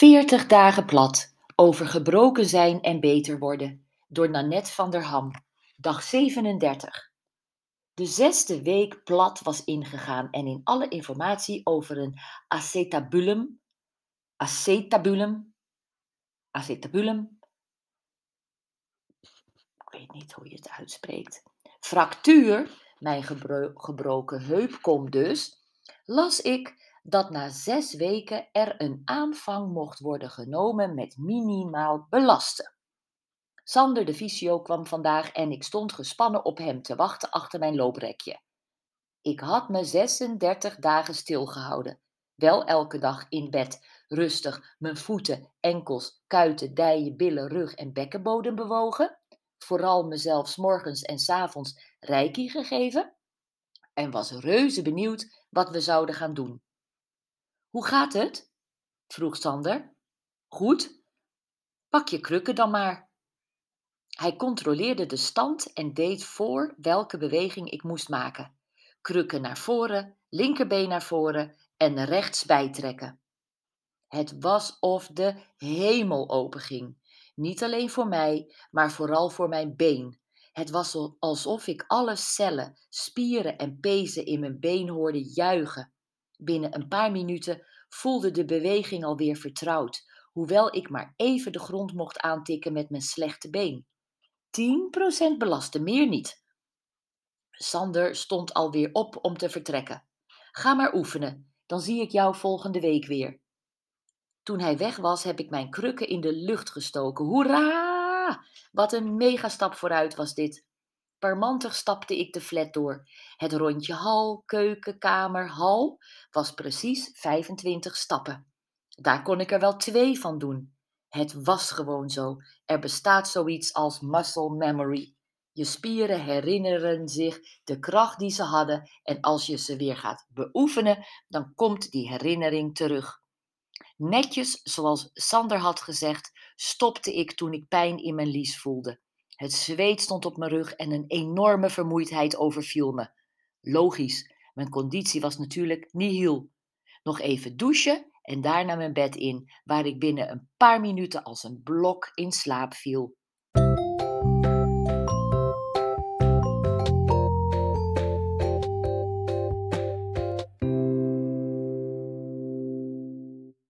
Veertig dagen plat over gebroken zijn en beter worden door Nanette van der Ham. Dag 37. De zesde week plat was ingegaan en in alle informatie over een acetabulum, acetabulum, acetabulum, ik weet niet hoe je het uitspreekt, fractuur, mijn gebro gebroken heup komt dus, las ik dat na zes weken er een aanvang mocht worden genomen met minimaal belasten. Sander de fysio kwam vandaag en ik stond gespannen op hem te wachten achter mijn looprekje. Ik had me 36 dagen stilgehouden. Wel elke dag in bed, rustig mijn voeten, enkels, kuiten, dijen, billen, rug en bekkenbodem bewogen. Vooral mezelf morgens en avonds reiki gegeven. En was reuze benieuwd wat we zouden gaan doen. Hoe gaat het? vroeg Sander. Goed. Pak je krukken dan maar. Hij controleerde de stand en deed voor welke beweging ik moest maken. Krukken naar voren, linkerbeen naar voren en rechts bijtrekken. Het was of de hemel openging. Niet alleen voor mij, maar vooral voor mijn been. Het was alsof ik alle cellen, spieren en pezen in mijn been hoorde juichen. Binnen een paar minuten voelde de beweging alweer vertrouwd, hoewel ik maar even de grond mocht aantikken met mijn slechte been. 10% belasten, meer niet. Sander stond alweer op om te vertrekken. Ga maar oefenen, dan zie ik jou volgende week weer. Toen hij weg was, heb ik mijn krukken in de lucht gestoken. Hoera! Wat een megastap vooruit was dit. Parmantig stapte ik de flat door. Het rondje hal, keuken, kamer, hal was precies 25 stappen. Daar kon ik er wel twee van doen. Het was gewoon zo. Er bestaat zoiets als muscle memory. Je spieren herinneren zich de kracht die ze hadden en als je ze weer gaat beoefenen, dan komt die herinnering terug. Netjes zoals Sander had gezegd, stopte ik toen ik pijn in mijn lies voelde. Het zweet stond op mijn rug en een enorme vermoeidheid overviel me. Logisch, mijn conditie was natuurlijk nihil. Nog even douchen en daarna mijn bed in, waar ik binnen een paar minuten als een blok in slaap viel.